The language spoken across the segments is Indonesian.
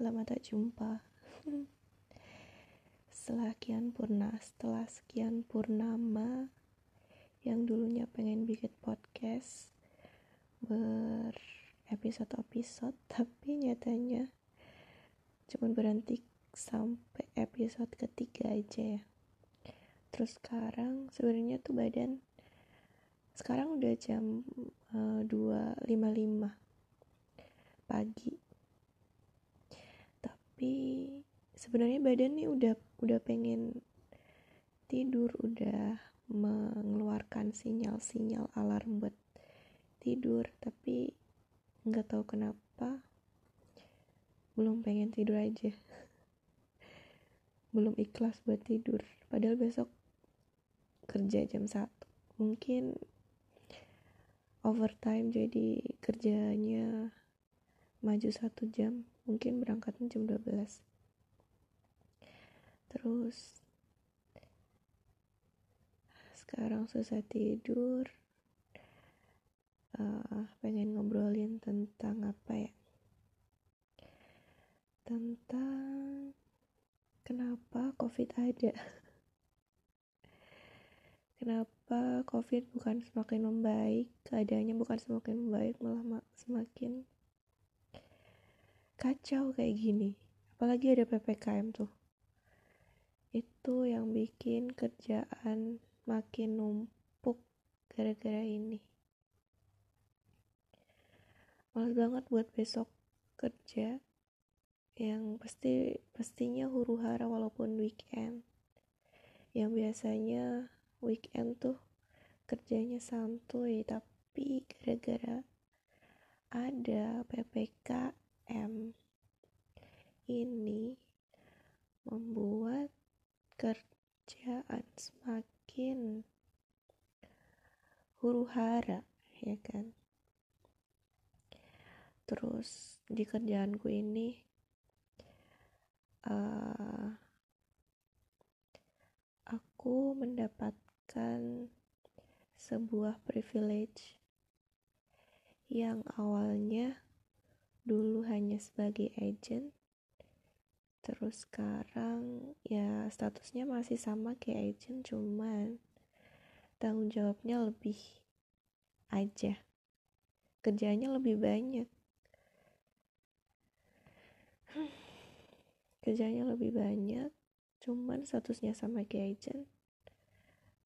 lama tak jumpa. setelah sekian purna, setelah sekian purnama yang dulunya pengen bikin podcast ber episode-episode, tapi nyatanya cuma berhenti sampai episode ketiga aja ya. Terus sekarang sebenarnya tuh badan sekarang udah jam uh, 2.55 pagi tapi sebenarnya badan nih udah udah pengen tidur udah mengeluarkan sinyal-sinyal alarm buat tidur. Tapi nggak tahu kenapa belum pengen tidur aja. Belum ikhlas buat tidur. Padahal besok kerja jam satu. Mungkin overtime jadi kerjanya maju satu jam mungkin berangkatnya jam 12 terus sekarang susah tidur uh, pengen ngobrolin tentang apa ya? Tentang kenapa covid ada. Kenapa covid bukan semakin membaik keadaannya bukan semakin membaik malah semakin kacau kayak gini. Apalagi ada ppkm tuh. Itu yang bikin kerjaan makin numpuk gara-gara ini. Males banget buat besok kerja yang pasti pastinya huru hara walaupun weekend. Yang biasanya weekend tuh kerjanya santuy tapi gara-gara ada PPKM ini membuat kerjaan semakin huru hara ya kan? Terus di kerjaanku ini uh, aku mendapat mendapatkan sebuah privilege yang awalnya dulu hanya sebagai agent. Terus sekarang ya statusnya masih sama kayak agent cuman tanggung jawabnya lebih aja. Kerjanya lebih banyak. Kerjanya lebih banyak cuman statusnya sama kayak agent.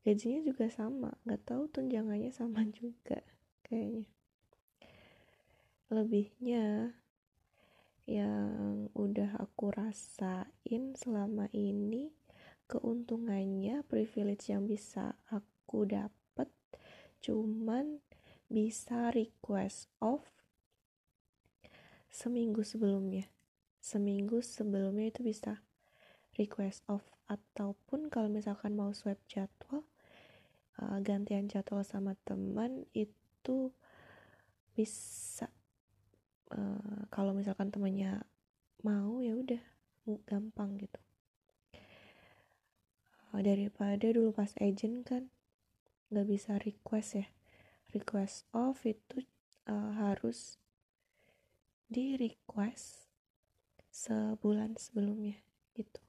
Gajinya juga sama nggak tahu tunjangannya sama juga kayaknya lebihnya yang udah aku rasain selama ini keuntungannya privilege yang bisa aku dapat cuman bisa request off seminggu sebelumnya. Seminggu sebelumnya itu bisa request off ataupun kalau misalkan mau swap jadwal uh, gantian jadwal sama teman itu bisa uh, kalau misalkan temannya mau ya udah gampang gitu. Uh, daripada dulu pas agent kan nggak bisa request ya. Request off itu uh, harus di request sebulan sebelumnya gitu.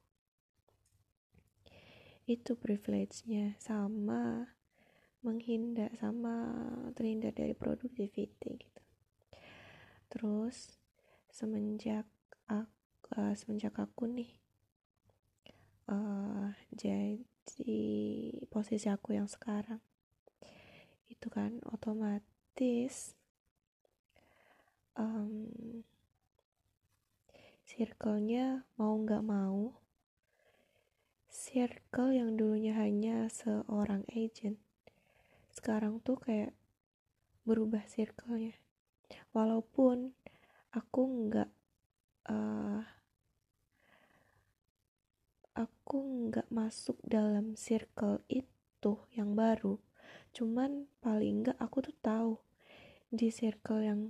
Itu privilege-nya sama menghindar sama terhindar dari productivity gitu terus semenjak aku, uh, semenjak aku nih uh, jadi posisi aku yang sekarang itu kan otomatis um, circle-nya mau nggak mau circle yang dulunya hanya seorang agent sekarang tuh kayak berubah circle-nya walaupun aku nggak uh, aku nggak masuk dalam circle itu yang baru. Cuman paling nggak aku tuh tahu di circle yang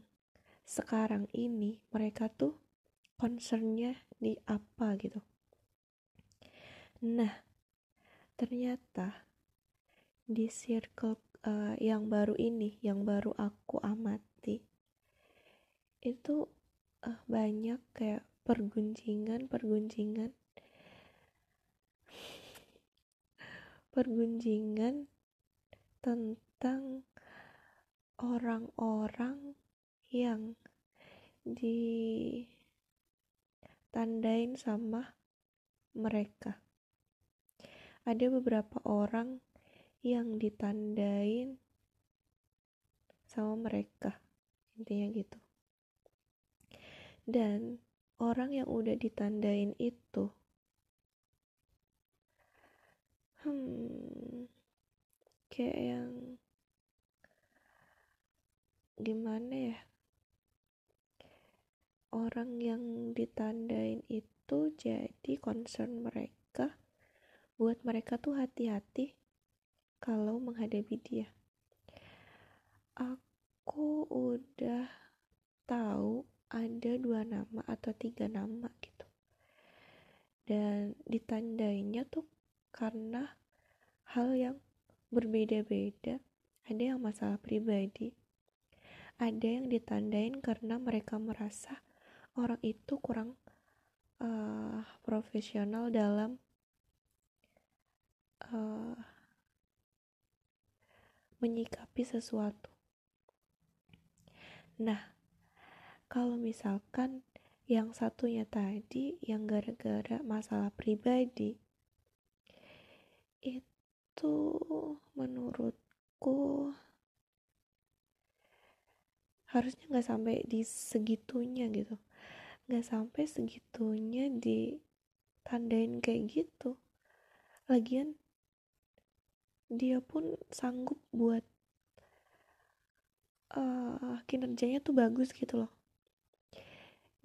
sekarang ini mereka tuh concernnya di apa gitu. Nah ternyata di circle uh, yang baru ini yang baru aku amati itu uh, banyak kayak pergunjingan pergunjingan pergunjingan tentang orang-orang yang ditandain sama mereka. Ada beberapa orang yang ditandain sama mereka, intinya gitu. Dan orang yang udah ditandain itu, hmm, kayak yang gimana ya? Orang yang ditandain itu jadi concern mereka buat mereka tuh hati-hati kalau menghadapi dia. Aku udah tahu ada dua nama atau tiga nama gitu dan ditandainnya tuh karena hal yang berbeda-beda ada yang masalah pribadi ada yang ditandain karena mereka merasa orang itu kurang uh, profesional dalam uh, menyikapi sesuatu. Nah, kalau misalkan yang satunya tadi yang gara-gara masalah pribadi itu menurutku harusnya nggak sampai di segitunya gitu. Nggak sampai segitunya ditandain kayak gitu. Lagian dia pun sanggup buat uh, kinerjanya tuh bagus gitu loh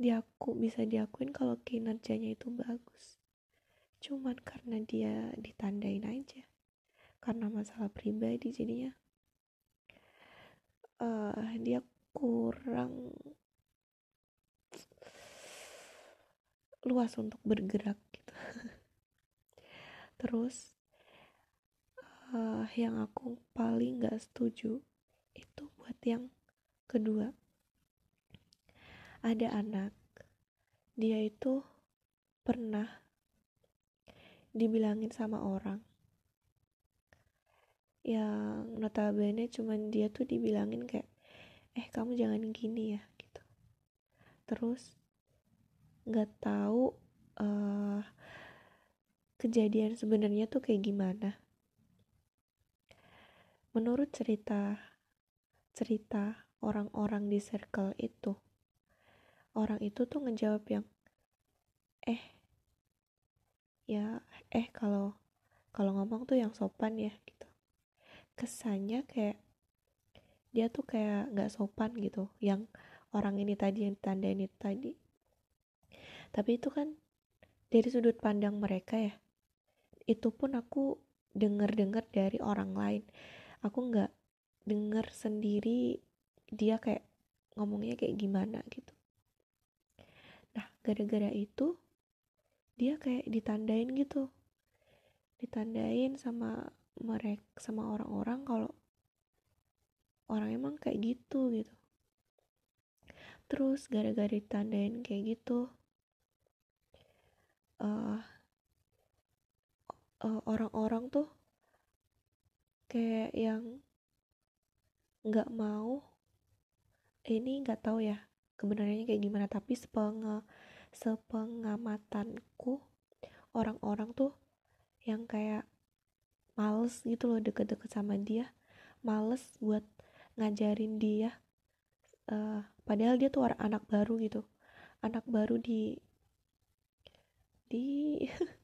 diaku bisa diakuin kalau kinerjanya itu bagus. Cuman karena dia ditandain aja karena masalah pribadi jadinya uh, dia kurang luas untuk bergerak gitu. Terus uh, yang aku paling gak setuju itu buat yang kedua ada anak. Dia itu pernah dibilangin sama orang. Yang notabene cuman dia tuh dibilangin kayak eh kamu jangan gini ya gitu. Terus nggak tahu uh, kejadian sebenarnya tuh kayak gimana. Menurut cerita cerita orang-orang di circle itu orang itu tuh ngejawab yang eh ya eh kalau kalau ngomong tuh yang sopan ya gitu. Kesannya kayak dia tuh kayak nggak sopan gitu. Yang orang ini tadi yang ditandain itu tadi. Tapi itu kan dari sudut pandang mereka ya. Itu pun aku denger-dengar dari orang lain. Aku nggak denger sendiri dia kayak ngomongnya kayak gimana gitu gara-gara itu dia kayak ditandain gitu. Ditandain sama mereka sama orang-orang kalau orang emang kayak gitu gitu. Terus gara-gara ditandain kayak gitu uh, uh, orang-orang tuh kayak yang nggak mau ini nggak tahu ya kebenarannya kayak gimana tapi sepeng sepengamatanku orang-orang tuh yang kayak males gitu loh deket-deket sama dia males buat ngajarin dia uh, padahal dia tuh anak baru gitu anak baru di di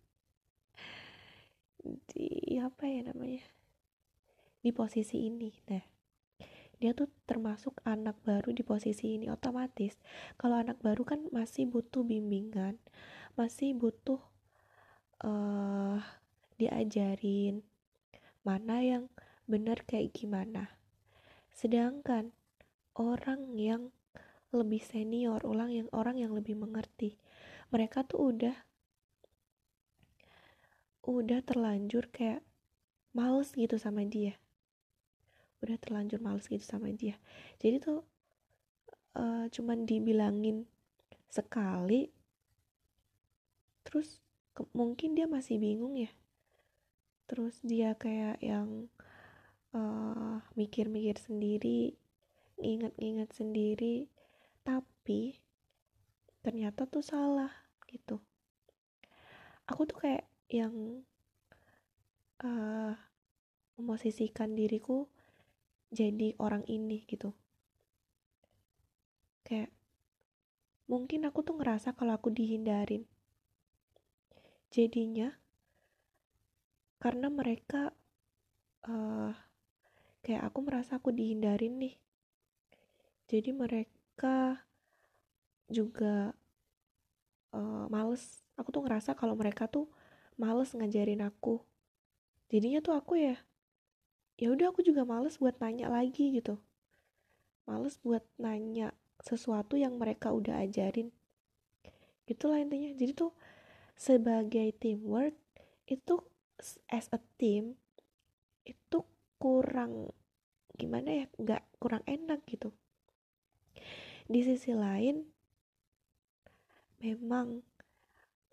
di apa ya namanya di posisi ini. Nah dia tuh termasuk anak baru di posisi ini otomatis kalau anak baru kan masih butuh bimbingan masih butuh uh, diajarin mana yang benar kayak gimana. Sedangkan orang yang lebih senior, orang yang orang yang lebih mengerti, mereka tuh udah udah terlanjur kayak males gitu sama dia. Udah terlanjur males gitu sama dia. Jadi tuh uh, cuman dibilangin sekali terus mungkin dia masih bingung ya terus dia kayak yang mikir mikir-mikir sendiri ingat-ingat sendiri tapi ternyata tuh salah gitu aku tuh kayak yang uh, memosisikan diriku jadi orang ini gitu. Kayak mungkin aku tuh ngerasa kalau aku dihindarin. Jadinya karena mereka uh, kayak aku merasa aku dihindarin nih. Jadi mereka juga uh, males. Aku tuh ngerasa kalau mereka tuh males ngajarin aku. Jadinya tuh aku ya ya udah aku juga males buat nanya lagi gitu. Males buat nanya sesuatu yang mereka udah ajarin. Itulah intinya. Jadi tuh sebagai teamwork itu as a team itu kurang gimana ya nggak kurang enak gitu. Di sisi lain memang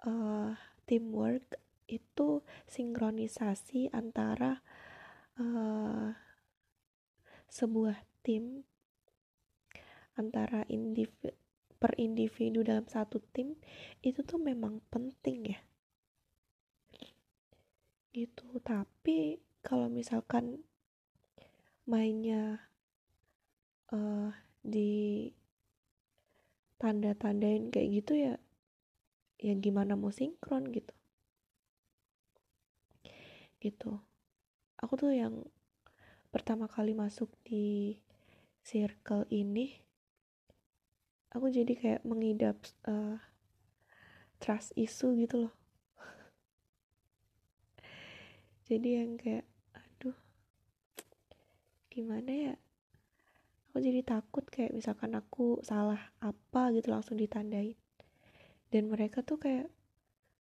uh, teamwork itu sinkronisasi antara uh, sebuah tim antara individu per individu dalam satu tim itu tuh memang penting ya. Gitu. Tapi kalau misalkan mainnya uh, di tanda-tandain kayak gitu ya ya gimana mau sinkron gitu. Gitu aku tuh yang pertama kali masuk di circle ini aku jadi kayak mengidap uh, trust issue gitu loh. Jadi yang kayak aduh gimana ya? Aku jadi takut kayak misalkan aku salah apa gitu langsung ditandain. Dan mereka tuh kayak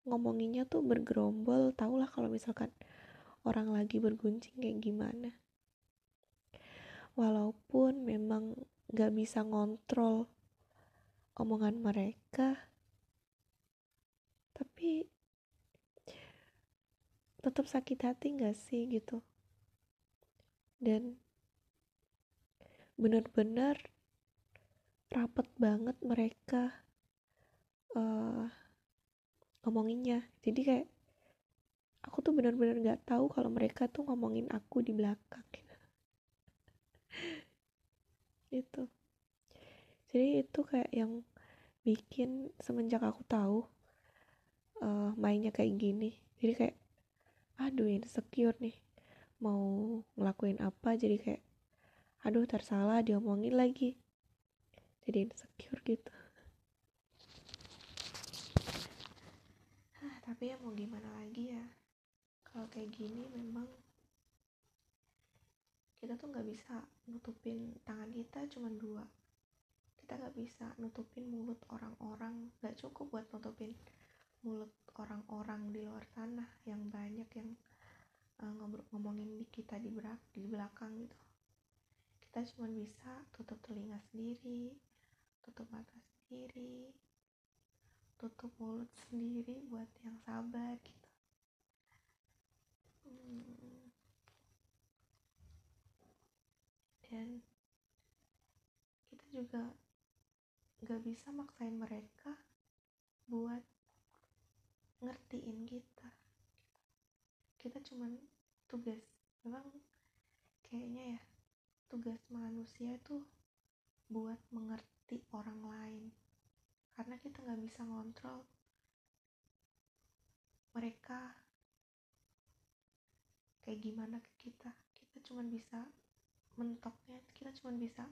ngomonginnya tuh bergerombol tau lah kalau misalkan orang lagi berguncing kayak gimana. Walaupun memang gak bisa ngontrol omongan mereka tapi tetap sakit hati gak sih gitu? Dan bener-bener rapet banget mereka uh, ngomonginnya. Jadi kayak aku tuh bener-bener gak tahu kalau mereka tuh ngomongin aku di belakang. Itu jadi itu kayak yang bikin semenjak aku tahu uh, mainnya kayak gini jadi kayak aduh insecure nih mau ngelakuin apa? Jadi kayak aduh tersalah diomongin lagi. Jadi insecure gitu. Hah, tapi ya mau gimana lagi ya kalau kayak gini memang kita tuh nggak bisa nutupin tangan kita cuma dua kita nggak bisa nutupin mulut orang-orang nggak cukup buat nutupin mulut orang-orang di luar sana yang banyak yang uh, ngomongin di kita di, di belakang gitu kita cuma bisa tutup telinga sendiri tutup mata sendiri tutup mulut sendiri buat yang sabar gitu. Dan kita juga gak bisa maksain mereka buat ngertiin kita. Kita cuman tugas memang kayaknya ya tugas manusia tuh buat mengerti orang lain. Karena kita nggak bisa ngontrol mereka kayak gimana ke kita? Kita cuma bisa mentoknya kita cuma bisa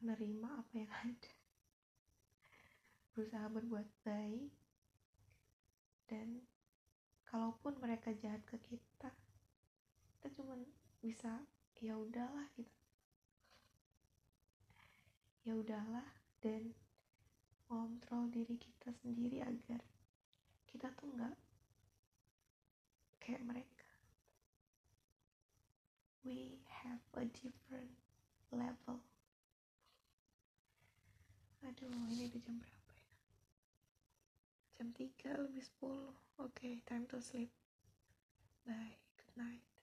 menerima apa yang ada. Berusaha berbuat baik. Dan kalaupun mereka jahat ke kita kita cuma bisa ya udahlah gitu. Ya udahlah dan kontrol diri kita sendiri agar kita tuh nggak kayak mereka. We have a different level. Aduh, ini udah jam berapa ya? Jam 3 lebih 10. Oke, okay, time to sleep. Bye, good night.